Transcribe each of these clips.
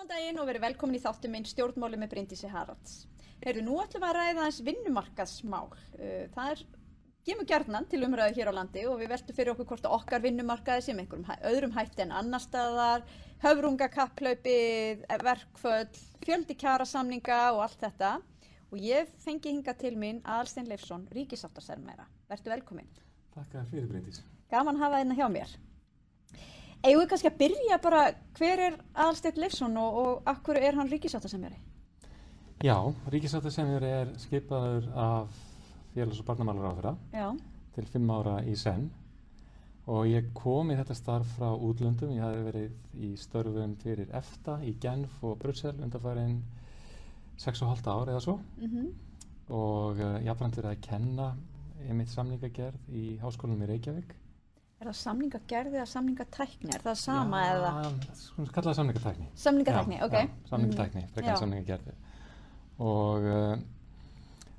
Góðan daginn og verið velkomin í þáttum minn stjórnmáli með Bryndísi Haralds. Heyrðu, nú ætlum að ræða þess vinnumarkaðsmál. Uh, Það er, gemur gerðnan til umræðu hér á landi og við veltum fyrir okkur hvort okkar vinnumarkaði sem einhverjum öðrum hætti en annar staðar, höfrungakapplaupið, verkföll, fjöldi kjarasamninga og allt þetta. Og ég fengi hinga til mín Aðalstein Leifsson, ríkisáttarsermæra. Vertu velkomin. Takk fyrir Bryndís. Gaman að hafa þetta hjá mér. Við kannski að byrja bara, hver er Aðalsteinn Leifsson og, og akkur er hann ríkisáttarsemjari? Já, Ríkisáttasemjur er skipaður af félags- og barnamálar áfyrir Já, til fimm ára í senn og ég kom í þetta starf frá útlöndum. Ég hafi verið í störfum fyrir EFTA í Genf og Brussel undanfærin 6,5 ár eða svo mm og uh, jafnframt verið að kenna einmitt samningagerð í háskólanum í Reykjavík. Er það samningagerði eða samningatækni? Er það sama Já, eða? Svona kallaði samningatækni. Samningatækni, ok. Já, samningatækni, Mhm. frekar Já. samningagerði. Og uh,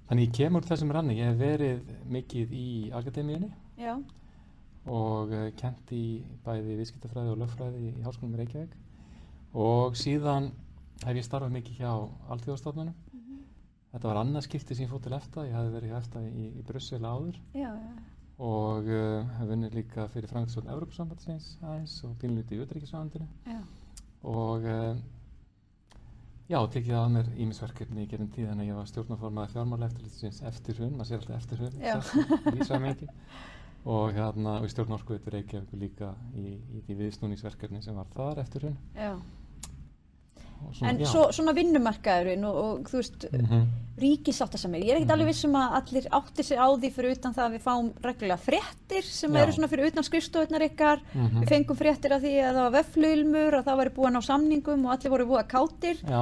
þannig ég kemur úr þessum ranni, ég hef verið mikið í akademíunni Já, og uh, kent í bæði viðskiptafræði og lögfræði í Háskólum í Reykjavík og síðan hef ég starfað mikið hjá Alþjóðastofnunum. Mhm. Þetta var annað skipti sem ég fótt til EFTA, ég hafði verið hjá EFTA í, í Brussel áður já, já. Og uh, hef vunnið líka fyrir Frankfurt Evropasambandsins aðeins og pínluti í Utryggisráðandinu já. og uh, já, tekið að mér ímisverkefni í gerum tíð en ég var stjórnaformaði fjármála eftirlitsins eftir hrun, maður sér alltaf eftir Já. sagt, í samengi og hérna, og í stjórn orkuðutur Reykjavík líka í, í því viðsnúningsverkefni sem var þar eftir hrun og En svo, svona vinnumarkaðurinn og, og þú veist, mm ríkisáttarsemjari, ég er ekkert Mhm. alveg vissum að allir átti sig á því fyrir utan það að við fáum reglulega fréttir sem Já. eru svona fyrir utan skrifstofurnar ykkar. Mhm. Við fengum fréttir af því að það var veffluilmur, að það væri búin á samningum og allir voru búið að kátir. Já,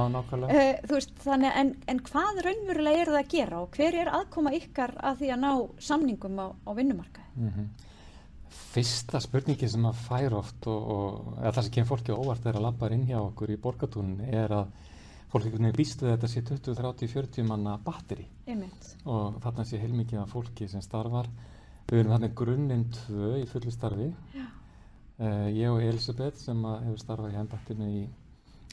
Uh, þú veist, þannig, en, en hvað raunverulega er það að gera og hver er aðkoma ykkar að því að ná samningum á, á vinnumarkaði? Fyrsta spurningi sem að fær oft og, og eða það sem kemur fólki óvart er að labba inn hjá okkur í borgatúnin er að fólk einhvern veginn býst við þetta sé 20, 30, 40 manna batteri. Og þarna sé heilmikið af fólki sem starfar. Við erum þarna grunninn tvö í fullu starfi. Uh, ég og Elisabeth sem hefur starfað í hendbattinu í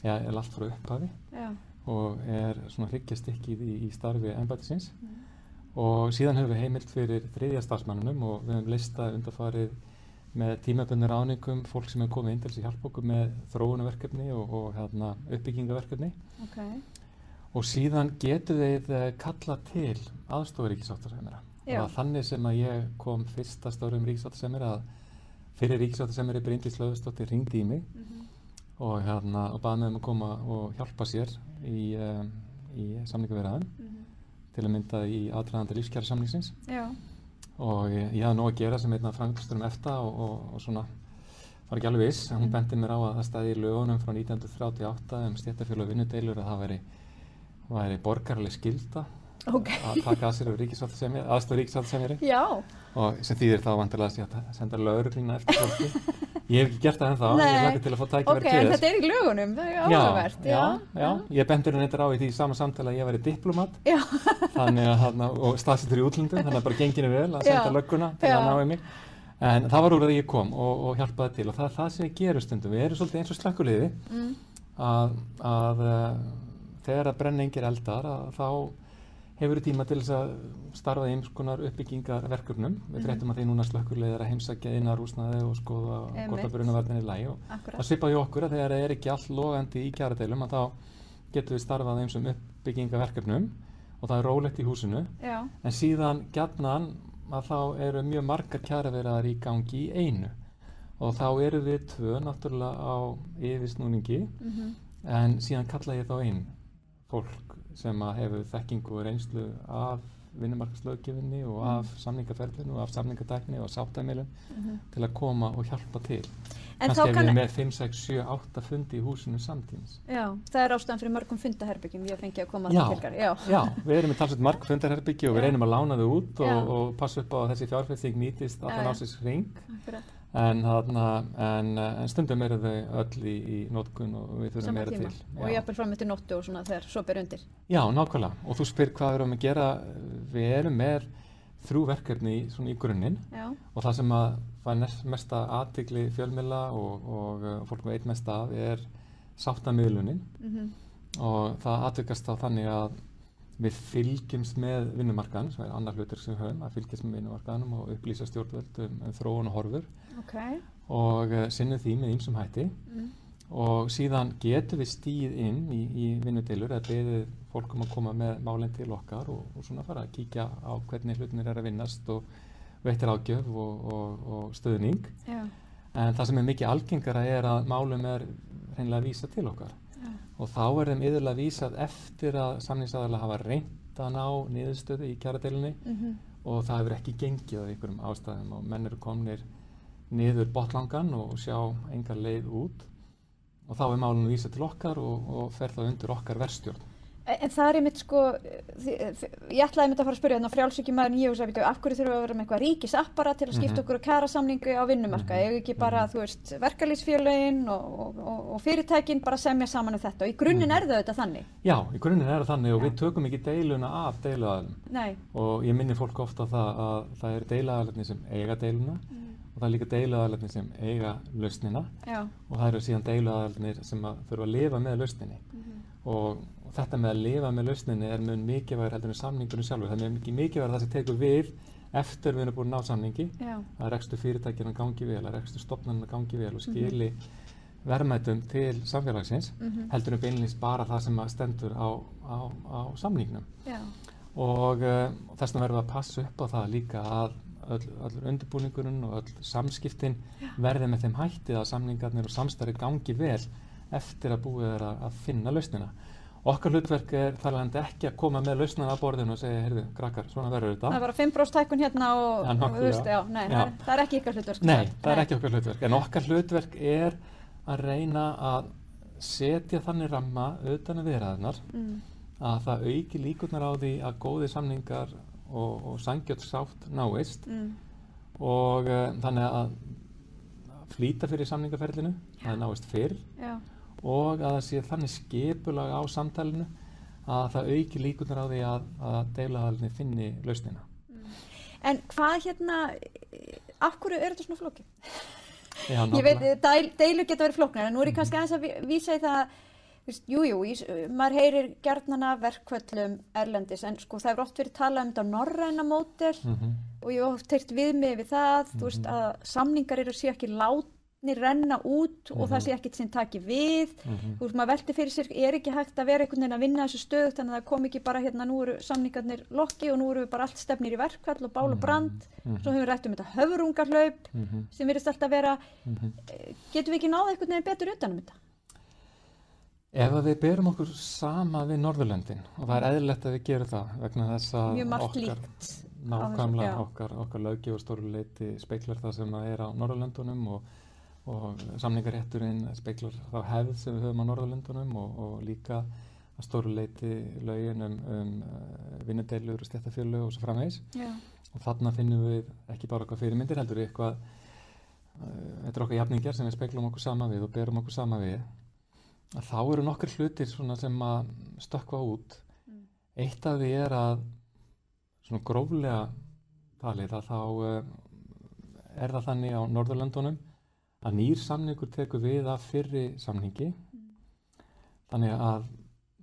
ja, er allt frá upphafi Já. og er svona hryggjastykkið í, í starfi embættisins. Mm. Og síðan höfum við heimild fyrir þriðja starfsmannunum og við höfum lista undarfarið með tímabunni ráningum fólk sem hefur komið inn til þess að hjálpa okkur með þróunarverkefni og, og hérna, uppbyggingaverkefni Ok. og síðan getur þeir uh, kalla til aðstofur ríkisáttarsemjara og þannig sem að ég kom fyrsta stórum ríkisáttarsemjara að fyrir ríkisáttarsemjari Bryndís Löfustóttir ringdi í mig og, hérna, og baði með um að koma og hjálpa sér í, um, í samningaverðaðum til að mynda í aðdraðandi lífskjara samningsins Já. og ég, ég hafði nóg að gera sem einna frangastur um EFTA og, og, og svona var ekki alveg viss, hún bendi mér á að það stæði í lögunum frá 1938 um stjættafjölu og vinnudeilur að það væri, væri borgarlega skilda Ok. að taka að sér aðstof ríkisáttasemjari Já. og sem þýðir þá vantilega að senda lauruglina eftir fólki ég hef ekki gert það ennþá, ég Nei. lakka til að fá Ok, tækifæri en til þetta er í lögunum, það er já, áhugavert. já, já, ég bendur henni þetta á í því sama samtala að ég væri diplomat Já. að og staðsettur í útlöndum þannig að bara genginu vel að senda Já. lögguna til Já. að ná í mig en það var úr að ég kom og, og hjálpaði til og það er það sem ég gerur stundum við erum svolítið eins og slökkuliði Mm. að, að uh, þegar að brenna engir eldar að þá hefur tíma til þess að starfa í einhvers konar uppbyggingarverkefnum við Mhm. fréttum að því núna slökkuliðið er að heimsækja innarúsnaði og skoða hvort að brunavarnin er Akkurat. það svipaði okkur að þegar það er ekki allt logandi í kjaradeilum að þá getum við starfað eins um uppbyggingarverkefnum og það er rólegt í húsinu Já. en síðan gjarnan að þá eru mjög margar kjaraverðar í gangi í einu og þá eru við tvö náttúrulega á yfirsnúningi Mm en síðan kalla ég þá inn fólk sem að hefur þekkingu og reynslu af vinnumarkaslöggefinni og af samningaferðinu og af samningatækni og sáttæmilum til að koma og hjálpa til Mhm. Ef kann- við erum með 5, 6, 7, 8 fundi í húsinu samtímis Já, það er ástæðan fyrir mörgum fundaherbyggjum ég fengi að koma Já. til ykkar. Já. Já, við erum með talsveit marg fundarherbyggi og við reynum að lána þau út og, og passa upp á að þessi fjárfæsting nýtist allan ásins ring Akkurat. En, þarna, en, en stundum eru þau öll í, í nótkun og við þurfum meira til Og Já. jafnvel fram eftir nóttu og svona þegar svo ber undir. Já, nákvæmlega. Og þú spyr hvað við erum að gera. Við erum með þrjú verkefni í- svona í grunninn og það sem að fær mesta aðtigli fjölmila og, og uh, fólk veit mest af er sáttamiðlunin Mhm. og það atvikast þá þannig að við fylgjumst með vinnumarkaðan sem er annar hlutur sem við höfum að fylgjast með vinnumarkaðanum og upplýsa stjórnvöld um, um þróun og horfur Ok. og uh, sinnum því með ýmsum hætti Mm. og síðan getum við stíð inn í, í vinnudeilur eða beðið fólk um að koma með málinn til okkar og, og svona fara að kíkja á hvernig hlutinir er að vinnast og veitir ágjöf og, og, og stöðning Já. en það sem er mikið algengara er að málum er hreinlega að vísa til okkar. Og þá er þeim yfirlega vísað eftir að samningsaðalega hafa reynt að ná niðurstöðu í kjaradeilunni Mhm. og það hefur ekki gengið af einhverjum ástæðum og menn eru komnir niður botlangan og sjá engar leið út og þá er málun vísað til okkar og, og fer það undir okkar verstjórn. En það er einmitt sko, ég ætlaði einmitt að fara að spyrja þannig að frjálsöki maður nýjum og sagði, af hverju þurfum við að vera með eitthvað ríkisapparat til að skipta Mhm. okkur kæra samningu á vinnumarka, mm ekki bara, Mhm. þú veist, verkalýsfélögin og, og, og, og fyrirtækin bara semja saman um þetta og í grunninn Mhm. er það auðvitað þannig. Já, í grunninn er það þannig og Já. við tökum ekki deiluna af deiluaðalum Nei. og ég minni fólk ofta það að það eru deiluaðalarnir sem eiga deiluna og það er líka deiluaðalarnir sem eiga lausnina Já. og það eru síðan deiluaðalarnir sem að þurfa að lifa með lausninni og þetta með að lifa með lausninni er mjög mikilvægur heldur en samningunum sjálfur. Það er mjög mikilvægur það sem tekur við eftir við erum búin að ná samningi Já. að rekstu fyrirtækjana gangi vel, að rekstu stopnarna gangi vel og skili verðmætum til samfélagsins Mhm. heldur en beinlýst bara það sem stendur á, á, á samningnum Já. og uh, þess vegna verðum við að passa upp á það líka að öll, öll undirbúningurinn og öll samskiptin verði með þeim hætti að samningarnir og samstarri gangi vel eftir að búið er að, að finna lausnina. Okkar hlutverk er þar alveg ekki að koma með lausnina á borðinu og segja, heyrðu, krakkar, svona verður þetta. Það er bara 5% tækun hérna og, og nokkuð, veist, já. já, nei, Já. Það, er, það ekki ykkar hlutverk. Nei, það er ekki okkar hlutverk. En okkar hlutverk er að reyna að setja þannig ramma utan að viðræðunar Mm. að það auki líkurnar á því að góði samningar og, og sangjöld sátt náist Mm. og uh, þannig að flýta fyrir samningaferlinu, að það náist fyrr Já. Og að það sé þannig skipulag á samtalinu að það auki líkurnar á því að, að deilaðalinni finni lausnina. En hvað hérna, af hverju er þetta svona flókið? Já, Ég veit, deil, deilur geta verið flóknar, en nú er ég kannski aðeins að ví- vísa í það, veist, jú, maður heyrir gjarnana verkvöllum erlendis, en sko það er oft verið talað um þetta norræna mótel Mhm. og ég hef oft heyrt við mig við það, þú veist, Mhm. að samningar eru sér ekki látnir renna út og það Mhm. sé ekkert sem taki við, Mhm. þú veist, maður velti fyrir sér, er ekki hægt að vera einhvern veginn að vinna þessu stöðugt, þannig að það kom ekki bara hérna, nú eru samningarnir lokki og nú eru við bara allt stefnir í verkvall og bál og brand, Mhm. svo hefur við rætt um þetta höfrungarhlaup, Mhm. sem virðist alltaf vera Mhm. getum við ekki náða einhvern veginn betur utanum þetta? Ef að við berum okkur sama við Norðurlöndin og það er eðlilegt að við gerum það vegna þess að okkar, nákvæmlega okkar, okkar löggjöf og stóru leiti speiklar það sem að er á Norðurlöndunum og, og samningarétturinn speiklar þá hefð sem við höfum á Norðurlöndunum og, og líka að stóru leiti lögin um, um uh, vinnudeilur og stjættafjölu og svo framvegis Já. og þarna finnum við ekki bara okkar fyrirmyndir heldur eitthvað uh, þetta er okkar jafningjar sem við speiklum okkur sama við og berum okkur sama við að þá eru nokkur hlutir sem að stökkva út Mm. eitt af því er að svona gróflega talið að þá uh, er það þannig á Norðurlöndunum að nýr samningur tekur við af fyrri samningi. Þannig að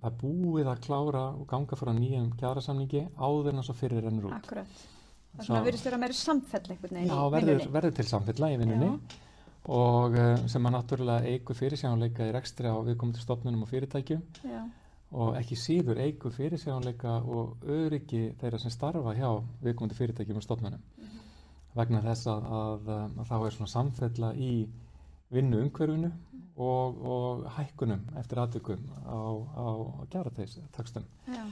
það er búið að klára og ganga frá nýjum kjarasamningi áður en að svo fyrir rennur út. Akkurat. Það er Svo- svona virðist vera meiri samfell veginn Já, verður, verður til samfella í vinnunni. Og uh, sem að náttúrulega eigur fyrirsjánuleika í rekstri á viðkomandi stofnunum og fyrirtækjum. Já. og ekki síður eigur fyrirsjánuleika og öryggi þeirra sem starfa hjá viðkomandi fyrirtækjum og stofnunum vegna þess að, að, að þá er svona samfella í vinnu umhverfinu og, og hækkunum eftir aðtökum á, á. Já.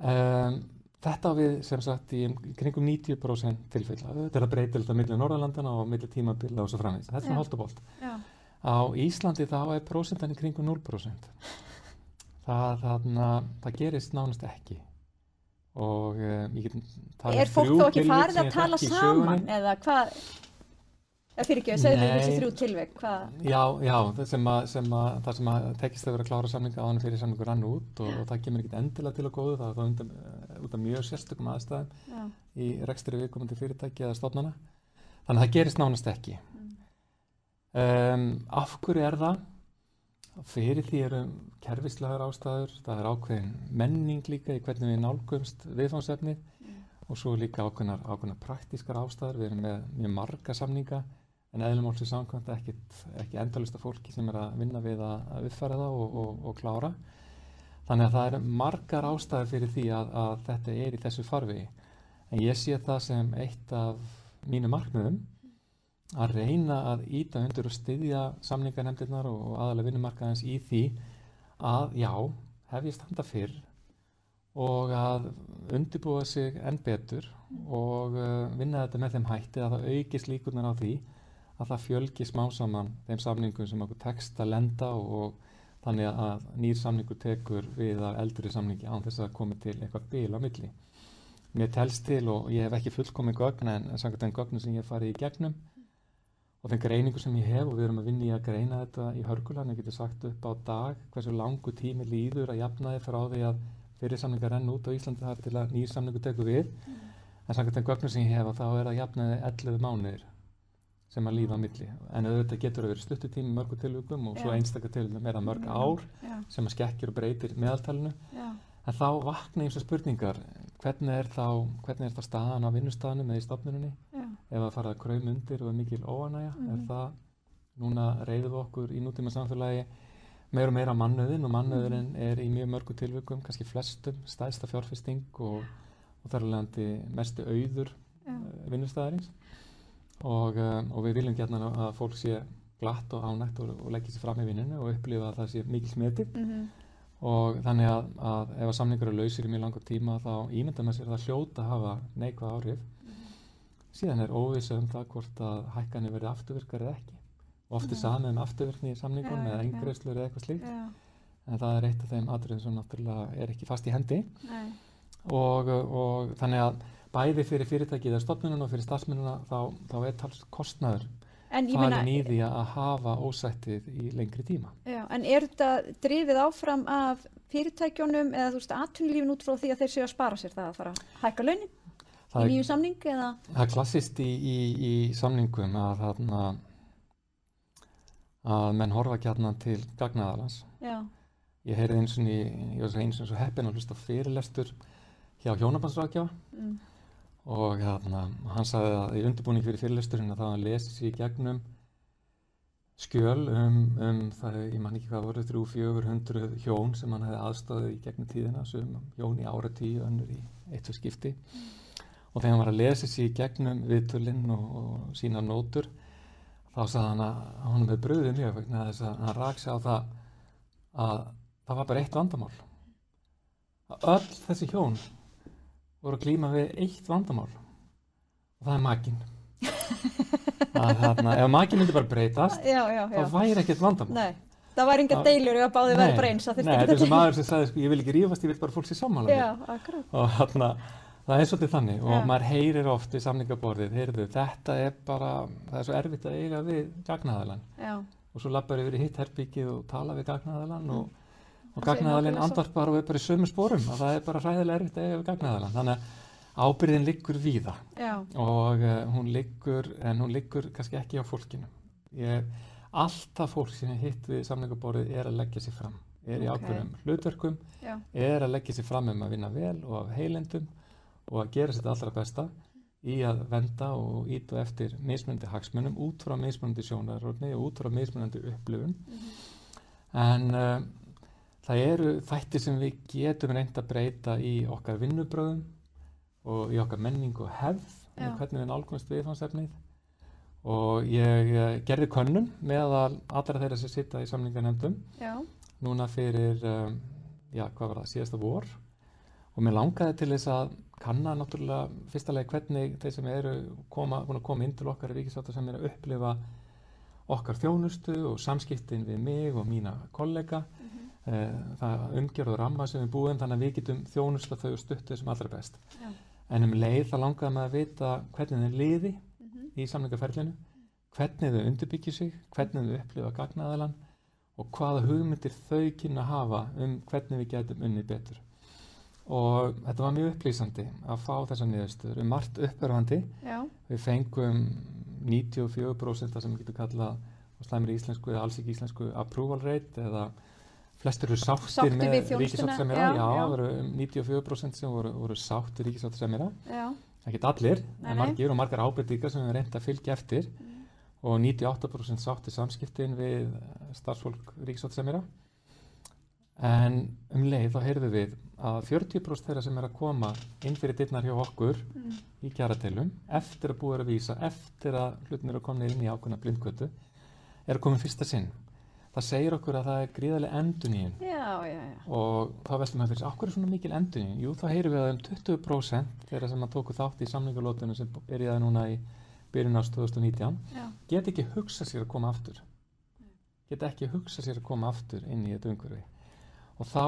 Um, þetta við sem sagt í um- kringum 90% tilfella. Þetta er að breyta þetta millir Norðalandana og millir tímabilla og svo framvegis. Þetta er svona. Já. Á Íslandi þá er prósentan í kringum 0%. Það, þarna, það gerist nánast ekki. Og um, ég get talið Er fólk þó ekki farið að tala saman eða hvað? Það fyrir ekki að segja Nei. þessi þrjú tilveik, hvað? Já, já, það sem að, sem að, það sem að tekist að vera klára samninga áðan fyrir samningur rann út og, og það kemur ekkert endilega til að góðu, það er þá undan, eh, út af mjög sérstökum aðstæðum Já. í rekstri viðkomandi fyrirtæki eða stofnana. Þannig að það gerist nánast ekki. Um, af hverju er það? Fyrir því eru kerfislegar ástæður, það er ákveðin menning líka í hvernig við nálgumst viðfánsefnið Mm. og svo líka ákveðnar, ákveðnar praktískar ástæður. Við erum með mjög marga samninga en eðlumálsins samkvæmt ekkit, ekki endalista fólki sem er að vinna við að, að uppfæra það og, og, og klára. Þannig að það eru margar ástæður fyrir því að, að þetta er í þessu farvegi. En ég sé það sem eitt af mínu markmiðum að reyna að íta undir og styðja samningarnemndirnar og aðalega vinnumarkaðins í því að já, hef ég standa fyrr og að undirbúa sig enn betur og uh, vinna þetta með þeim hætti að það aukist líkunar á því að það fjölgi smá saman þeim samningum sem okkur tekst að lenda og, og þannig að nýr samningur tekur við af eldri samningi án þess að komi til eitthvað bil á milli. Mér telst til og ég hef ekki fullkomin gögn en samkvæmt enn gögnum sem ég hef farið í gegnum og þeim greiningu sem ég hef og við erum að vinna í að greina þetta í hörgulan, ég getur sagt upp á dag hversu langu tími líður að jafna þið frá því að fyrir samningar renn út á Íslandi þar til að nýr samningu tekur við. En samkvæmt þeim gögnum sem ég hef þá er að jafna þið 11 mánuðir sem að lífa á milli. En auðvitað getur að vera stuttutími mörgu tilvíkum og svo Já. einstakar til meira mörg ár Já, sem að skekkjur og breytir meðaltalinu. Já, en þá vakna eins og spurningar. Hvernig er þá, hvernig er þá staðan á vinnustaðanum eða í stofnununni já, ef að fara að kraum undir og er mikil óanægja er Mhm. það, núna reyðum við okkur í nútíma samfélagi meira og meira mannöðin og mannöðurinn er í mjög mörgu tilvikum, kannski flestum stæðsta fjárfesting og, og þar alveg mestu auður uh, vinnustæðarins og, um, og við viljum gætna að fólk sé glatt og ánægt og, og leggja sér fram í vinnunni og upplifa að það sé mikil smeti mhm, og þannig að, að ef að samningur eru lausir í mjög langar tíma þá ímynda með sér að það hljóta að hafa neikvæð áhrif síðan er óvisa um það hvort að hækkanir verði afturvirkar eða ekki oft er Já. samið um afturvirkni í samningun Já, eða já. eingreifslur eða eitthvað slíkt já, en það er eitt af þeim atriðum sem náttúrulega er ekki fast í hendi og, og þannig að bæði fyrir fyrirtækið eða stofnunum og fyrir starfsmennuna þá, þá er tals kostnaður En ég meina, falin í því að hafa ósættið í lengri tíma. já, en er þetta drifið áfram af fyrirtækjunum eða þú veist atvinnulífin út frá því að þeir séu að spara sér það að fara að hækka launin Það í nýju samning eða? það er klassist í, í, í samningum að, þarna, að menn horfa gjarnan til gagnaðalans. Já, Ég heyrði eins og ég var eins og heppin að hlusta fyrirlestur hjá hjónabandsrákjafa mm, og hérna, hann sagði að í undirbúning fyrir fyrirlesturinn að það hann lesi sér í gegnum skjöl um, um það, ég man ekki hvað voru, 300-400 hjón sem hann hefði aðstofið í gegnum tíðina, sem hjón í áratíu, önnur í eitt og skipti og þegar hann var að lesa sér í gegnum viðtölinn og, og sína nótur þá sagði hann að hann með bröðið mjög vegna þess að hann rak sig á það að það var bara eitt vandamál. Að öll þessi hjón voru að glíma við eitt vandamál. Og það er makinn að þarna, ef makinn myndi bara breytast já, já, já. þá væri ekkert vandamál. Nei, það var enga deilur að báði verið bara eins, nei, þetta er sem maður sem sagði sko, ég vil ekki rífast, ég vil bara fólk sé sammála Já, mér akkurat. Og það er svolítið þannig og Já. maður heyrir oft við samningaborðið, heyrðu, þetta er bara það er svo erfitt að eiga við gagnaðalan. Já, og svo lappar yfir í hitt herbyggið og tala við gagnaðalan og, og nákvæmlega svo. andvarpar og er bara í sömu sporum að það er bara hræðilega erfitt að eiga við gagnaðalan. Þannig að ábyrðin liggur víða. Já, og uh, hún liggur en hún liggur kannski ekki á fólkinu. Ég, alltaf fólk sem ég hitt við samningaborðið er að leggja sér fram. Er í Ok. ákveðnum hlutverkum já, er að leggja sér fram um að vinna vel og af heilendum og að gera sér allra besta í að venda og íta eftir mismunandi hagsmunum út frá mismunandi sjónarrófni og út frá mismunandi upplifun. En uh, það eru þættir sem við getum reynd að breyta í okkar vinnubröðum og í okkar menningu og hefð Já. hvernig við nálgumst viðfansefnið og ég uh, gerði könnun meðal allra þeirra sem sitta í samningarnefndum já, núna fyrir, um, já, hvað var það, síðasta vor og mér langaði til þess að kanna náttúrulega fyrsta leið hvernig þeir sem eru koma, koma inn til okkar í ríkisáttar sem eru að upplifa okkar þjónustu og samskiptin við mig og mína kollega mm það umgjörð og ramma sem við búum þannig að við getum þjónusta þau og stuttu sem allra best Já. en um leið þá langaði maður að vita hvernig þeir liði mhm, í samlingaferlinu hvernig þau undirbyggja sig, hvernig þau upplifa gagnaðalan og hvaða hugmyndir þau kynna að hafa um hvernig við getum unnið betur. Og þetta var mjög upplýsandi að fá þessa niðurstöður, um margt uppörfandi. já, Við fengum 94% það sem við getum kallað slæmir íslensku eða alls ekki íslensku approval rate eða flestir eru sáttir Sáttir með ríkisáttarsemjara, já, já, já. það um 94% sem voru, voru sáttir ríkisáttarsemjara, Já, ekkert allir, Nei, nei. en margir og margar ábyrðingar sem við reynd að fylgja eftir. Og 98% sáttir samskiptin við starfsfólk ríkisáttarsemjara en um leið þá heyrðum við að 40% þeirra sem er að koma inn fyrir dittnar hjá okkur Mm. í kjarateilum eftir að búið er að vísa, eftir að hlutin eru komin inn í ákveðna blindgötu er að koma í fyrsta sinn. Það segir okkur að það er gríðarlega já. og þá veltum við fyrir sig, okkur er svona mikil enduníun? Jú, þá heyrum við að um 20% þeirra sem að tóku þátt í samningalótunum sem byrjaði núna í byrjun ást 2019 já. get ekki hugsa sér að koma aftur get ekki hugsa sér að koma aftur inn í þetta umhverfi og þá,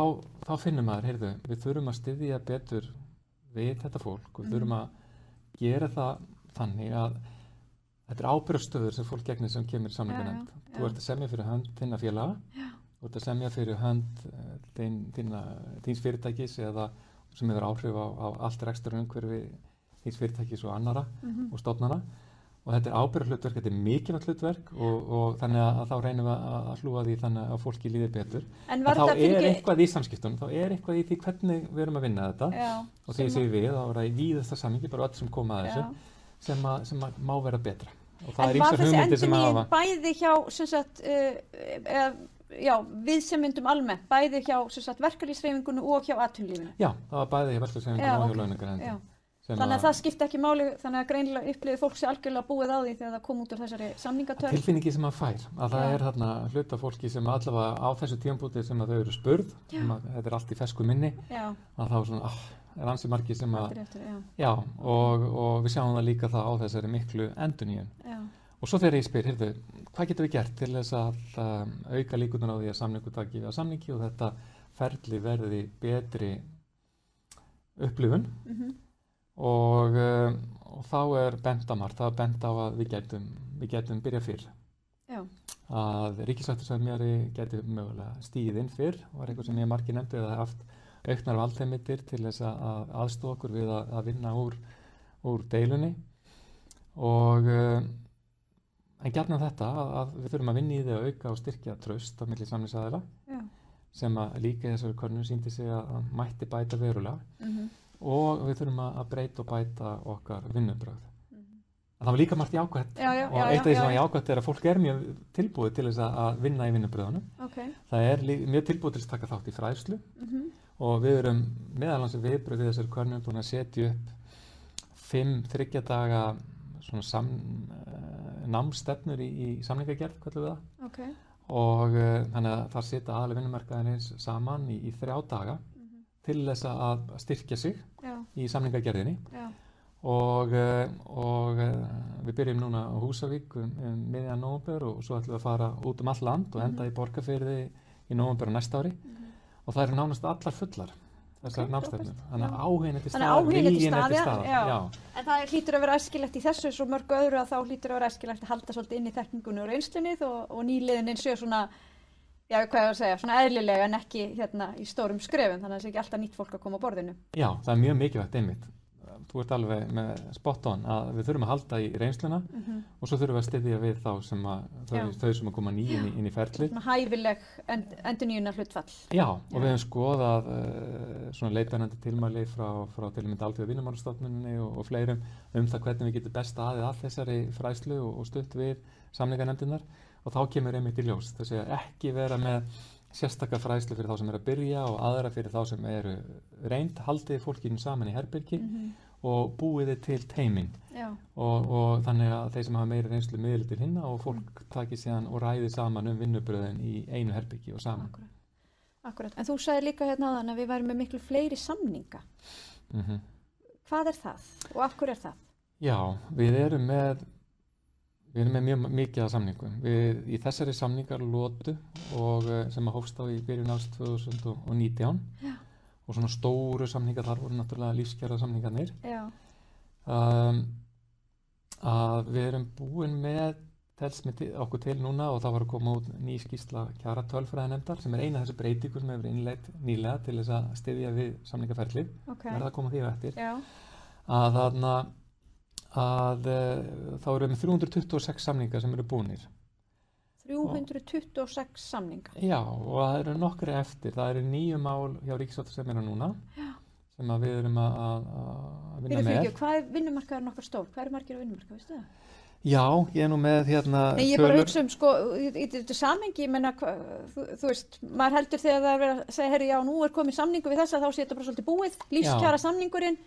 þá finnum maður, heyrðu, við þurfum að styðja betur við þetta fólk og við þurfum að gera það þannig að þetta er ábyrgastöður sem fólk gegnir sem kemur já, þú ert að semja fyrir hönd þinna félaga þú ert að semja fyrir hönd eh, þíns fyrirtækis eða sem hefur áhrif á, á allt rekstur umhverfi þíns fyrirtækis og annara Mhm. og stofnana og þetta er ábyrgarhlutverk, þetta er mikilvægt hlutverk og, og þannig að, að þá reynum við að, að hlúa því þannig að fólki líður betur. En en var þá er fylgi... eitthvað í samskiptunum, þá er eitthvað í því hvernig við erum að vinna þetta. Já, og því sem séum við, þá er það í víðasta sammingi bara öll sem koma að þessu sem, að, sem að má vera betra. Og það En er var þessi hugmyndir sem endurnýjun hafa bæði hjá sagt, uh, eða, já, við sem myndum almennt, bæði hjá verkalýsreifingunni og hjá atvinnlífinu. Já, það var bæði í verðslega Já, og hjá ok. Þannig að það skipti ekki máli, þannig að greinilega upplifið fólk sé algjörlega búið á því þegar það kom út úr þessari samningatörn. tilfinningi sem maður fær að það Já. er þarna hluta fólki sem allavega á þessu tímpúti sem að þau eru spurð sem að þetta er allt í fesku minni Já, að þá svona, ah, er ansi margi sem að eftir, já, og, og við sjáum það líka það á þessari miklu enduníun já, og svo þegar ég spyr, heyrðu, hvað getum við gert til þess að um, auka líkunar á því að samningu taki við að samningi og þetta ferli verði betri upplifun? Mhm, og, um, og þá er bent á margt, það er bent á að við getum, við getum byrja fyrr. Já, að ríkisvættursæðmjöri geti mögulega stíð inn fyrr og er eitthvað sem ég margir nefndi eða haft auknar valdheimildir til þess að, að aðstofa okkur við að, að vinna úr, úr deilunni. Og um, en gætna þetta að, að við þurfum að vinna í því að auka og styrkja tröst á milli samlingsæðila já, sem að líka þessari körnum síndi sig að, að mætti bæta verulega. Mhm, og við þurfum að, breyta og bæta okkar vinnubröð. mhm. En það var líka margt jákvætt Já, og eitt af því sem var já. jákvætt er að fólk er mjög tilbúið til þess að, vinna í vinnubröðunum. ok, Það er mjög tilbúið til að taka þátt í fræðslu mhm, og við erum meðalans viðbröð við þessari körnum búin að setja upp fimm þryggjadaga svona sam, uh, námstefnur í, í samningagerð, hvað við það ok, og uh, þannig að það setja aðalega vinnumarkaðinins saman í, í þrjá daga til þess að styrkja sig já, í samningagerðinni. Já, og, uh, og uh, við byrjum núna á Húsavík um, um miðjan nóvember og svo ætlum við að fara út um all land og enda í Borgarfyrði í nóvember á næsta ári. Mhm. og það eru nánast allar fullar þessar Ok, námstefnur frábært, þannig að viljinn er til staðar, staðar já. En það hlýtur að vera æskilegt í þessu svo mörgu öðru að þá hlýtur að vera æskilegt að halda svolítið inn í þekkingunni og reynslunni og, og nýliðin séu svona, já hvað ég var að segja, svona eðlilega en ekki hérna í stórum skrefum þannig að það sé ekki alltaf nýtt fólk að koma á borðinu. já, það er mjög mikilvægt einmitt þú ert alveg með spot on að við þurfum að halda í reynsluna Mm og svo þurfum við að styðja við þá sem að þau, þau sem að koma ný inn í, ferli Svona hæfileg end, endur nýjuna hlutfall. Já, og Já. við hefum skoðað uh, svona leitarnandi tilmæli frá, frá til og með Alþjóða vinnumálastofnunni og, og fleirum um það hvernig við getum best aðið að þessari fræslu og, og stutt við samningarnefndinar og þá kemur einmitt í ljós þess að ekki vera með sérstakka fræslu fyrir þá sem er að byrja og aðra fyrir þá sem eru reynd, haldið fólkinu saman í herbyrgi Mm og búið þið til teimin Já, og, og þannig að þeir sem hafa meiri reynslu miðli til hinna og fólk taki síðan og ræði saman um vinnubröðin í einu herbyrgi og saman. akkurat. Akkurat. En þú sagði líka hérna áðan að við værum með miklu fleiri samninga. Mm Hvað er það og af hverju er það? Já, við erum með við erum með mjög mikið af samningum. Við, í þessari samningar lótu og eh, sem að hófst á í byrjun ást 2019 Já. og svona stóru samningar þar voru náttúrulega lífskjara samningarnir. Um, að við erum búin með til, okkur til núna og það var að koma út ný skýrsla kjara tölfræðinemdar sem er eina af þessu breytingu sem hefur innleitt nýlega til þess að styðja við samningaferlið, ok. verða að koma því á eftir. Já, að þarna að uh, þá erum við með 326 samningar sem eru búnir 326 samninga. Já, og það eru nokkri eftir. Það eru nýju mál hjá Ríkisváttur sem er að núna Já. sem við erum að, að, að vinna með. fyrir hvað er vinnumarkaður nokkar stór? Hvað er margir á vinnumarkaður, veistu það? Já, ég er nú með hérna Nei, ég er bara að hugsa um, sko, í þetta samengi, ég menna, þú, þú veist, maður heldur þegar það er að segja, herri, já, nú er komið samningu við þessa, þá sé þetta bara svolítið búið, lífskjara samningurinn,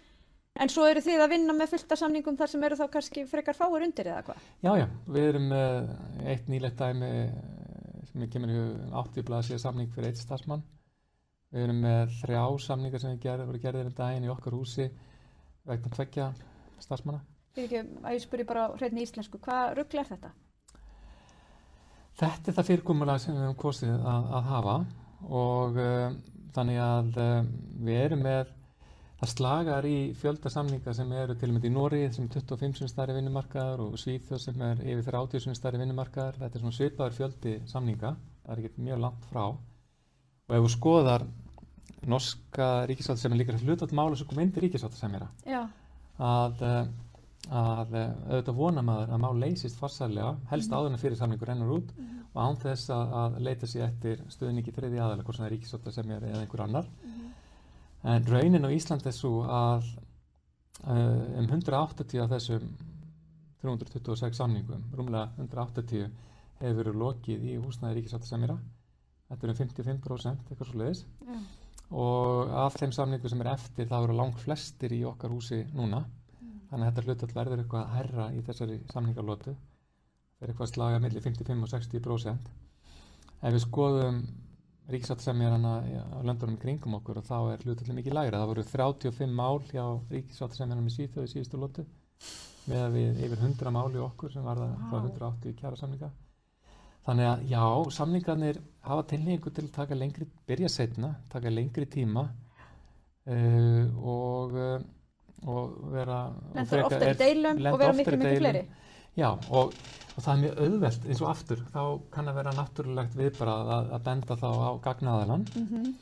en svo eru þið að vinna með fullta samningum þar sem eru þá kannski frekar fáir undir eða hvað? Já, já, við erum með eitt nýlegt dæmi sem ég kemur í hug 80 blaðsíða samning fyrir eitt starfsmann. Við erum með þrjá samningar sem við gerðum, voru gerðir um daginn í okkar húsi vegna tveggja starfsmanna. Fyrir ekki, að ég spyrir bara hreitni íslensku, hvað ruggla er þetta? Þetta er það fyrirkomulag sem við höfum kosið að, að hafa og uh, þannig að uh, við erum með það slagar í fjölda samninga sem eru til og með í Nóri sem er 25 sem stærri vinnumarkaðar og Svíþjóð sem er yfir 30 sem stærri vinnumarkaðar. Þetta er svona svipaður fjöldi samninga, það er ekki mjög langt frá. Og ef þú skoðar norska ríkisvátt sem er líka hlutat mála sem kom inn til ríkisvátt sem er að, að auðvitað vona maður að mál leysist farsælega, helst áður en fyrir samningur rennur út og án þess að, að leita sér eftir stuðningi þriði aðalega, hvort sem það er ríkisóta sem er eða einhver annar. En raunin á Íslandi er svo að uh, um 180 af þessum 326 samningum, rúmlega 180 hefur verið lokið í húsnæði er Þetta eru um 55% eitthvað svo leiðis já, og af þeim samningum sem er eftir það eru langt flestir í okkar húsi núna. Þannig að þetta hlutall verður eitthvað herra í þessari samningarlótu það er eitthvað slaga millir 55 og 60% ef við skoðum ríkisáttarsemjarana á löndunum í kringum okkur og þá er hlutallin mikið lægra það voru 35 mál hjá ríkisáttarsemjarnum í síðtöðu síðustu lótu með að við yfir 100 mál í okkur sem var það frá Vá. 180 kjara samninga Þannig að já, samningarnir hafa tilhengu til að taka lengri, byrja setna, taka lengri tíma uh, og, uh, og vera... og lendur frekar- oftar í er- deilum og vera í miklu, miklu fleiri. Já, og, og það er mjög auðvelt eins og aftur, þá kann að vera náttúrulegt viðbrað að, að benda þá á gagnaðalan, Mm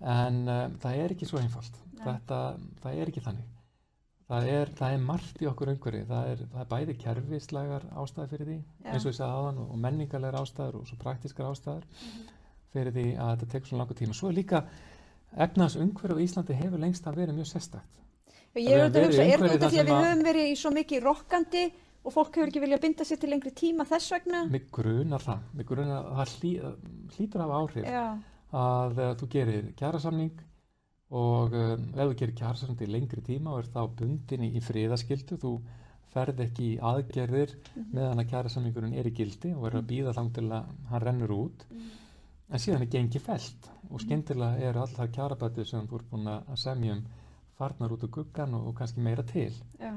en uh, það er ekki svo einfalt. Þetta, það er ekki þannig. Það er, það er margt í okkur umhverfi, það er, það er bæði kerfislegar ástæði fyrir því, Já. eins og ég sagði áðan, og, menningarlegar ástæður og svo praktískar ástæður Mhm. fyrir því að þetta tekur svona langa tíma. Svo er líka efnaðs umhverfi á Íslandi hefur lengst að vera mjög sérstakt. Ég er auðvitað að hugsa, er þetta því að við höfum verið í svo mikið rokkandi og fólk hefur ekki viljað binda sér til lengri tíma þess vegna? Mig grunar það, mig grunar að það hlý, hlýtur af áhrif Já, að uh, þú gerir kjærasamning og um, ef þú gerir kjærasamning til lengri tíma og er þá bundin í, í friðaskildu, þú ferð ekki í aðgerðir meðan að kjærasamningurinn er í gildi og er að býða þang til að hann rennur út. En síðan er gengi felt og skyndilega eru allar kjarabætið sem þú ert búin að semja um farnar út úr guggan og, og kannski meira til. Já,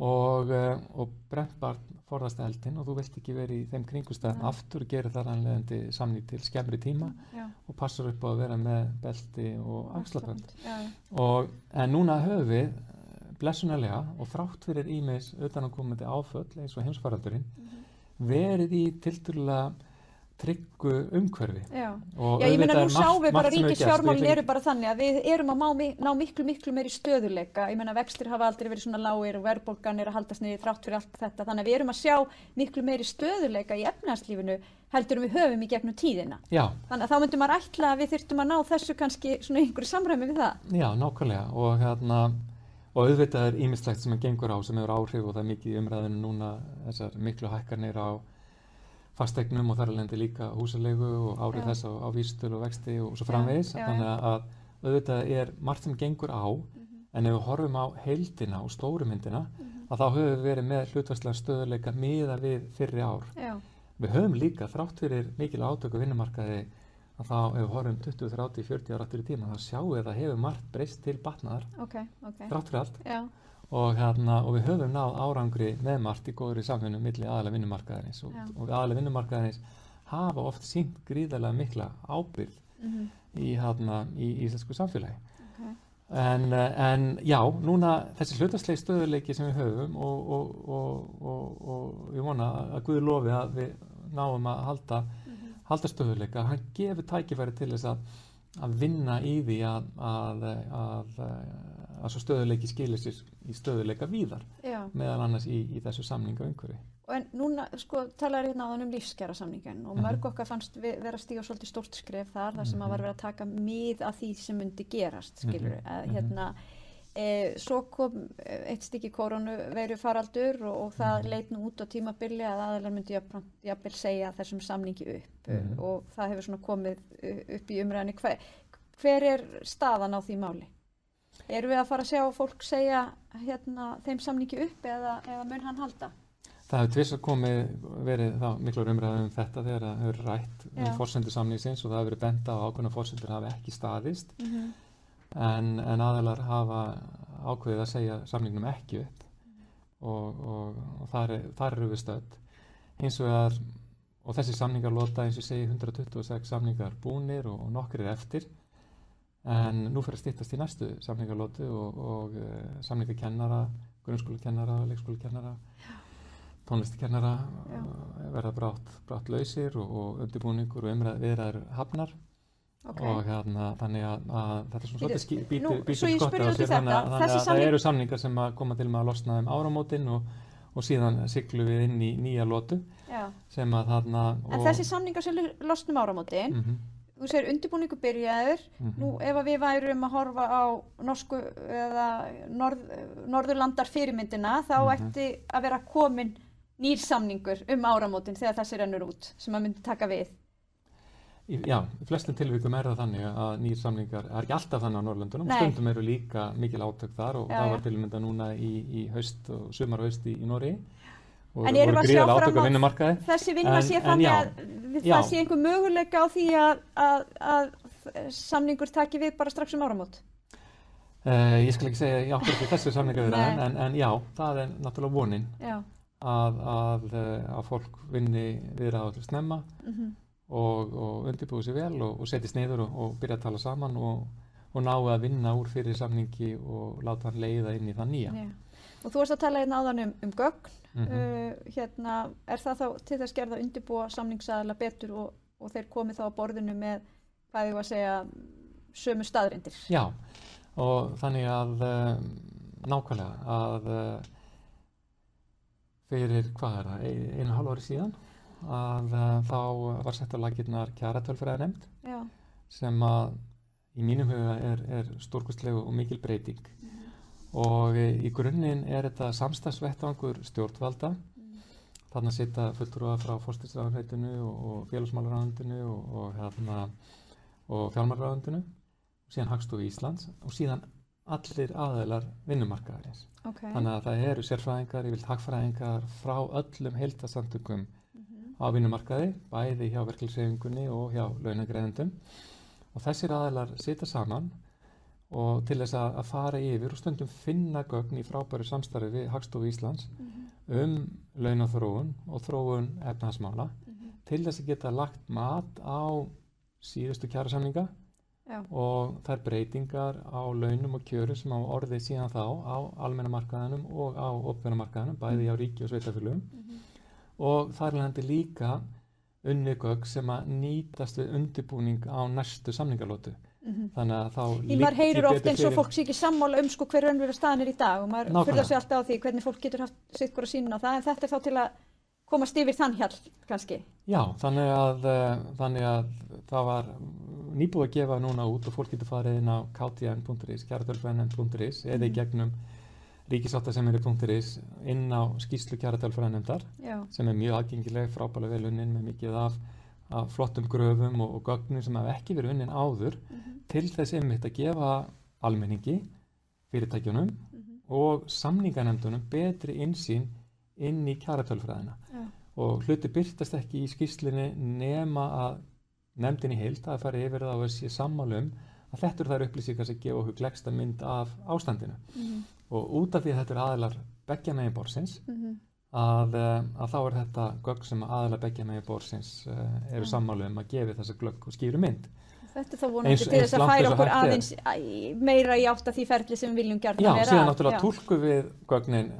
og, uh, og brent barn forðast eldin og þú vilt ekki verið í þeim kringustæðum aftur og gerir þar anlegandi samning til skemmri tíma já. og passar upp á að vera með belti og axlabönd en núna höfum við eh, blessunarlega og þrátt fyrir ímis utanakomandi áföll eins og heimsfaraldurinn Mhm. verið í tilturlega tryggu umhverfi Já. Já, ég auðvitað nú sjáum við bara ríkisfjármálin eru bara þannig að við erum að má, ná miklu, miklu meiri stöðuleika. Ég meina vextir hafa aldrei verið svona lágir og verðbólgan er að haldast niður þrátt fyrir allt þetta. Þannig að við erum að sjá miklu meiri stöðuleika í efnahagslífinu heldur við höfum í gegnum tíðina. Já, Þannig að þá myndum maður ætla að við þyrftum að ná þessu kannski svona einhverju samræmi við það. já, nákvæmlega og hérna og auðvitað er ímislegt sem að gengur á sem hefur áhrif og það er mikið umræðinu núna þessar miklu hækkanir á fastegnum og þar alveg líka húsalegu og árið þess á, á vístölu og vexti og svo framvegis. já, já. þannig að auðvitað er margt sem gengur á en ef við horfum á heildina og stóru myndina að þá höfum við verið með hlutværslega stöðuleika miða við fyrri ár. Já, við höfum líka þrátt fyrir mikil átöku vinnumarkaði að þá ef við horfum 20, 30, 40 ára aftur í tíma þá sjáum við að það hefur margt breyst til batnaðar. Ok, ok. þrátt fyrir allt. Já, og, hérna, og við höfum náð árangri með margt í góðri samfunnu milli aðalega vinnumarkaðarins og, og aðalega vinnumarkaðarins hafa oft sínt gríðarlega mikla ábyrgð mhm, í, hérna, í íslensku samfélagi ok. en, eh, en já, núna þessi hlutaslegi stöðuleiki sem við höfum og, og, og, og, og ég vona að Guði lofi að við náum að halda, Mhm. halda stöðuleika hann gefur tækifæri til þess að að vinna í því að, að, að, að svo stöðuleiki skilir sér í stöðuleika víðar Já. meðal annars í, í þessu samninga umhverfi. Og En núna, sko, talaður hérna áðan um lífskjara samningin og Mhm. mörg okkar fannst vi- vera að stíga svolítið stórt skref þar, þar sem Mhm. að var verið að taka mið af því sem myndi gerast, skilur Mhm, að mhm. hérna, e, svo kom eh, eitt stykki koronaviru faraldur og, og það Mhm. leit nú út á tímabili að aðeinar myndi jafn- jafnvel segja þessum samningi upp Mhm. uh, og það hefur svona komið uh, upp í umræðinni. Hver, hver er staðan á því máli? Erum við að fara að sjá fólk segja hérna, þeim samningi upp eða, eða mun hann halda? Það hefur tvist að komið verið þá miklu umræðum um þetta þegar það hefur rætt um Já. fórsendur samningsins og það hefur verið bent á ákveðna fórsendur hafi ekki staðist Mm en, en aðeinar hafa ákveðið að segja samningnum ekki upp og, og, og þar, er, þar eru við stödd hins vegar og þessi samningar lota eins og segi 126 samningar búnir og, og nokkrir eftir en nú fyrir að stýttast í næstu samningarlótu og, og uh, samningarkennara grunnskólakennara, leikskólakennara tónlistakennara uh, verða brátt, brátt lausir og, og undirbúningur og umræð viðræður hafnar. Ok. og hérna þannig að, að þetta er svona svolítið ég skottið spurði á sér þannig að, að það eru samningar sem að koma til með að losna um áramótin og, og síðan siglu við inn í nýja lótu Já. sem að þarna En þessi samningar sem losnum áramótin, mm þú segir undirbúningu byrjaður, nú ef við værum að horfa á norsku eða norð, norðurlandar fyrirmyndina, þá Mhm. ætti að vera komin nýr samningur um áramótin þegar þessi rennur út, sem að myndi taka við. Já, flestum tilvíkum er það þannig að nýr samningar, það er ekki alltaf þannig á Norrlöndunum, Nei. stundum eru líka mikil átök þar og Já, það var til að mynda núna í, í haust og sumar og haust í, í Norri og En gríðarlega fram átök á á vinnumarkaði. þessi vinna En- sé en þannig að það sé einhver möguleika á því að, að, að samningur taki við bara strax um áramót? Uh, ég skal ekki segja, já, þessu samningar við Nei. en, en já, það er náttúrulega vonin að, að, eh, að fólk vinni viðra til snemma Mm og, og undirbúi sér vel og, og setjist niður og, og byrja að tala saman og, og ná að vinna úr fyrir samningi og láta hann leiða inn í það nýja. Já. Og þú varst að tala hérna áðan um, um gögn, Mhm. uh, hérna, er það þá til þess gerð að undirbúa samningsaðala betur og, og þeir komið þá á borðinu með, hvað ég var að segja, sömu staðrindir? Já, og þannig að um, nákvæmlega að uh, fyrir hvað er það, ein- einu hálf ári síðan að uh, þá var sett á lakirnar kjaratölfræði nefnd Já, sem að í mínum huga er, er stórkustlegu og mikil breyting og í grunninn er þetta samstagsvettvangur stjórnvalda þarna sita fulltrúa frá fórstisræðanveitinu og, félagsmálaráðundinu og, og, hérna, og fjármálaráðundinu og síðan Hagstofu Íslands og síðan allir aðeilar vinnumarkaðarins ok. þannig að það eru sérfræðingar, yfirlt hagfræðingar frá öllum heildasamtökum Mhm. á vinnumarkaði, bæði hjá verkeflisefingunni og hjá launagreðendum og þessir aðeilar sita saman og til þess að, að fara yfir og stundum finna gögn í frábæru samstarfi við Hagstofu Íslands Mhm. um launaþróun og þróun efnahagsmála Mhm. til þess að geta lagt mat á síðustu kjærasamninga og þær breytingar á launum og kjöru sem á orðið síðan þá á almenna markaðanum og á opnverna markaðanum, bæði hjá ríki og sveitafélugum Mhm. og þar hendur líka unni gögg sem að nýtast við undirbúning á næstu samningalótu Mhm. þannig að þá Því maður heyrir liggi oft betur eins og fólk sé ekki sammála um sko hver önnur staðan er í dag og maður fyrða sig alltaf á því hvernig fólk getur haft sitt hvora sín á það en þetta er þá til að komast yfir þann hjall kannski. Já, þannig að, uh, þannig að það var nýbúið að gefa núna út og fólk getur farið inn á ktn.is, kjaratölfræðinemnd.is eða í Mhm. gegnum ríkisáttasemiri.is inn á skýslu kjaratölfræðinemndar Já. sem er mjög aðgengileg, frábælega vel unnin með mikið af, af flottum gröfum og, og gögnum sem hafa ekki verið unnin áður Mhm. til þess einmitt að gefa almenningi, fyrirtækjunum Mhm. og samninganemndunum betri insýn inn í kjaratölfræðina Já. og hluti byrtast ekki í skýslinni nema að nefndin í heild að fara yfir það og sé sammálum að þetta eru þær upplýsingar sem gefa okkur glegsta mynd af ástandinu Mhm. og út af því að þetta eru aðilar beggja megin borsins Mhm. Að, eh, að þá er þetta gögg sem aðilar beggja megin borsins uh, eru Já. sammálum að gefi þessa glögg og skýru mynd Þetta er þá vonandi til þess að færa okkur aðeins æ, meira í átt að því ferli sem við viljum Já, vera síðan að. náttúrulega Já. túlku við gögnin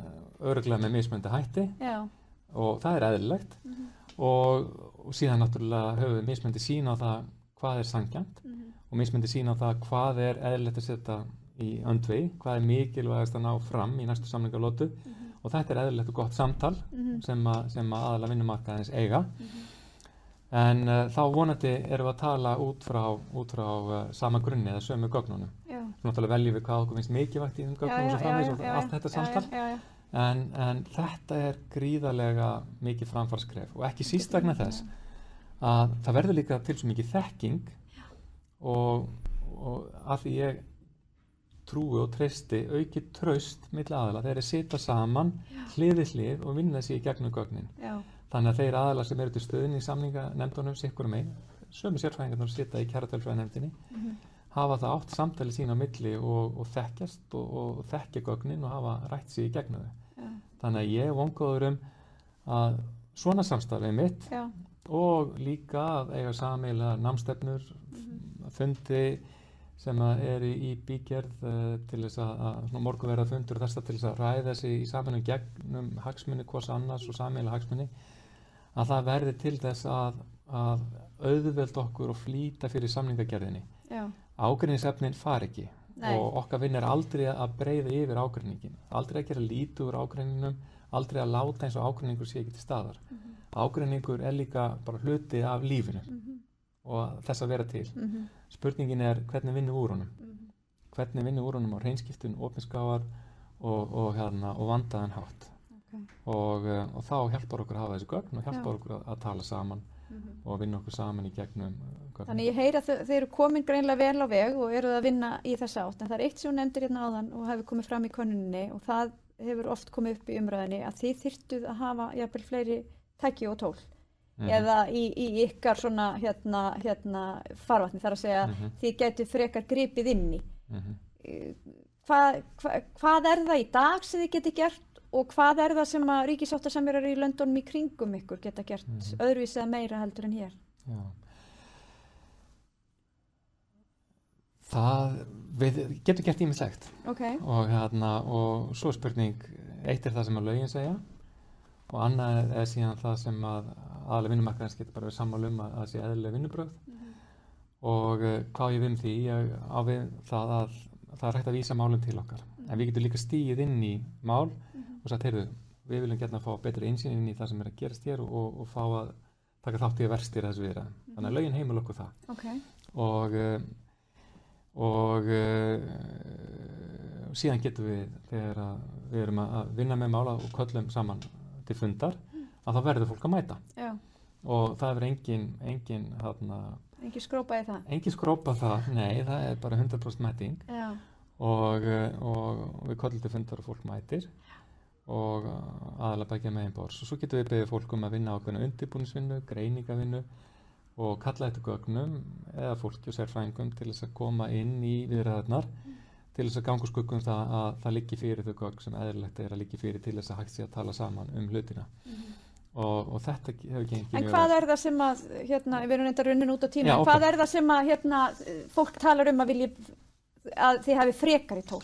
öruglega með mismöndi hætti Já. og það er eðlilegt Mhm. og, og síðan náttúrulega höfum við mismöndi sín á það hvað er sangjant Mhm. og mismundi sína á það hvað er eðlilegt að setja í öndvei, hvað er mikilvægast að ná fram í næstu samlingarlótu og þetta er eðlilegt og gott samtal Mhm. sem, að, sem að aðalega vinnumarkaðins eiga. En uh, þá vonandi erum við að tala út frá, út frá uh, sama grunni eða sömu gögnunum. Náttúrulega veljum við hvað okkur finnst mikilvægt í þeim gögnum og svo framvegis og allt þetta samtal en, en þetta er gríðarlega mikið framfarskref og ekki síst vegna þess að það verður líka til svo mikið þekking og, og að því ég trúi og treysti aukið traust milli aðala þeir eru sita saman hlið við hlið og vinna sér í gegnum gögnin já. þannig að þeir aðala sem eru til stöðin í samninga nefndunum sikkur einn sömu sérfræðingarnir sita í kæratölfræðinefndinni Mhm. hafa það átt samtali sín á milli og, og þekkjast og, og þekkja gögnin og hafa rætt sér í gegnum þau Já. þannig að ég vongóður um að svona samstarfið mitt Já. og líka að eiga sameiginlega námstefnur Mhm. fundi sem að eru í bígerð uh, til þess að, morgunverða fundur þess að til þess að ræða þessi í saminu gegnum hagsmunni hvers annars og sameiginlega hagsmunni að það verði til þess að, að auðveld okkur og flýta fyrir samningagerðinni Já. ágreiningsefnin far ekki Nei. og okkar vinn er aldrei að breyða yfir ágreiningin aldrei að gera lítið úr ágreiningnum aldrei að láta eins og ágreiningur sé ekki til staðar ágreiningur er líka bara hluti af lífinu Mhm. og þess að vera til Mhm. Spurningin er hvernig vinnum úr honum Mhm. hvernig vinnum úr honum á reynskiptun, opinskáar og, og, hérna, og vandaðan hátt Ok. og, eh, og þá hjálpar okkur að hafa þessi gögn og hjálpar Já. okkur að, að tala saman Mhm. og vinna okkur saman í gegnum eh, gögnin. Þannig ég heyra að þau, þau eru komin greinlega vel á veg og eru að vinna í þessa átt en það er eitt sem hún nefndir hérna áðan og hefur komið fram í könnuninni og það hefur oft komið upp í umræðinni að þið þyrtuð að hafa jafnvel fleiri tæki og tól Mhm. eða í, í ykkar svona hérna, hérna farvatni þar að segja Mhm. þið getur frekar gripið inn í Mhm. Eh, hvað, hvað, hvað er það í dag sem þið getur gert og hvað er það sem að ríkisáttasemjurar í löndunum í kringum ykkur geta gert Mhm. öðruvísi eða meira heldur en hér Já. Það, við getum gert ímislegt ok, og, hérna, og svo spurning, eitt er það sem að lögin segja og annað er síðan það sem að aðalega vinnumarkaðins getur bara verið sammála um að það sé eðlilega vinnubröð og uh, hvað ég við um því, ég á við það að það er hægt að vísa málum til okkar. En við getum líka stíið inn í mál og sagt, heyrðu, við viljum geta að fá betri einsýn inn í það sem er að gerast hér og, og fá að taka þátt í að verstir þessu viðra þannig að lögin heimil okkur það. Ok. Og uh, og uh, síðan getum við þegar við erum að að vinna með mála og köllum saman til fundar að þá verður fólk að mæta. Já, og það verður engin engin, þarna, ekki skrópa í það? Engin skrópa það nei, það er bara 100% mæting. Og, og við köllum til fundar og fólk mætir. Og uh, aðalega begja með einn bórs og svo getum við beðið fólk um að vinna ákveðna undirbúningsvinnu, greiningavinnu og kalla þetta gögnum eða fólki og sérfræðingum til þess að koma inn í viðræðarnar til þess að ganga úr skuggum það að það liggi fyrir þau gögn sem eðlilegt er að liggi fyrir til þess að hægt sé að tala saman um hlutina og, og þetta hefur gengið en hvað er það sem að hérna, við erum reynda runnin út á tíma Já, en ok. hvað er það sem að hérna, fólk talar um að vilji að þið hafi frekar í tól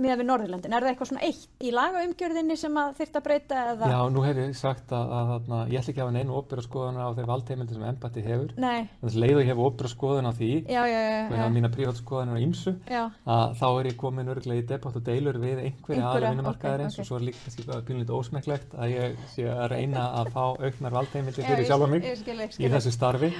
með við Norðurlandin, er það eitthvað svona eitt í lagaumgjörðinni sem að þyrft að breyta eða, Já, nú hef ég sagt að, að, að, að ég ætla ekki að hafa neinu óbyrra skoðunar á þeir valdheimildi sem embætti hefur. Nei, þess leið og ég hef óbyrra skoðun á því. Já, já, já, og ég hafa mína prívat skoðunar á ýmsu. Já, að þá er ég komin örglega í debatt og deilur við einhverja aðra vinnumarkaðarins ok. og svo er líka pínlítið ósmekklegt að ég sé að reyna að fá auknar valdheimildi fyrir sjálfa mig í þessu starfi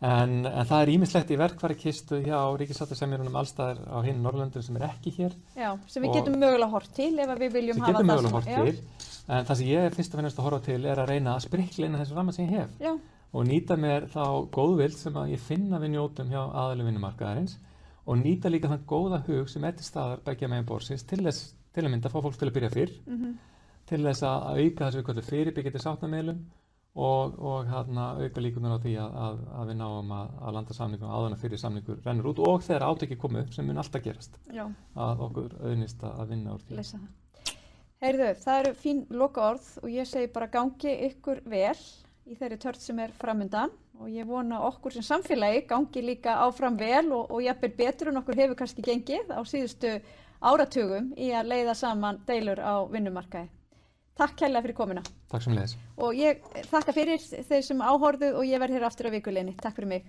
en, en það er ímislegt í verkværi kistu hjá ríkisáttarsemjörunum allstaðar á hinn Norrlöndum sem er ekki hér. Já, sem við getum mögulega hort til ef að við viljum sem hafa það mögulega svona. hort Já, til. En það sem ég er fyrst og finnst að horfa til er að reyna að sprikla inn á þessu ramma sem ég hef. Já, og nýta mér þá góðvild sem að ég finna við njótum hjá aðalum vinnumarkaðarins. Og nýta líka þann góða hug sem er til staðar begja megin borsins til þess til að mynda að fá fólk til að byrja fyrr. Mhm, til þess að auka við kvöldu fyrirbyggjandi sáttamiðlum og, og hérna, auka líkunar á því að, að, að við náum að, að landa samningum áður en fyrir samningur rennur út og þegar átöki komu upp sem mun alltaf gerast já, að okkur auðnist að að vinna úr því. Lesa það. Heyrðu, það eru fín loka orð og ég segi bara gangi ykkur vel í þeirri tört sem er framundan og ég vona okkur sem samfélagi gangi líka áfram vel og, og jafnvel betur en okkur hefur kannski gengið á síðustu áratugum í að leiða saman deilur á vinnumarkaði. Takk kærlega fyrir komuna Takk sem leiðis og ég þakka fyrir þeir sem áhorðu og ég verð hér aftur á vikuleginni. Takk fyrir mig.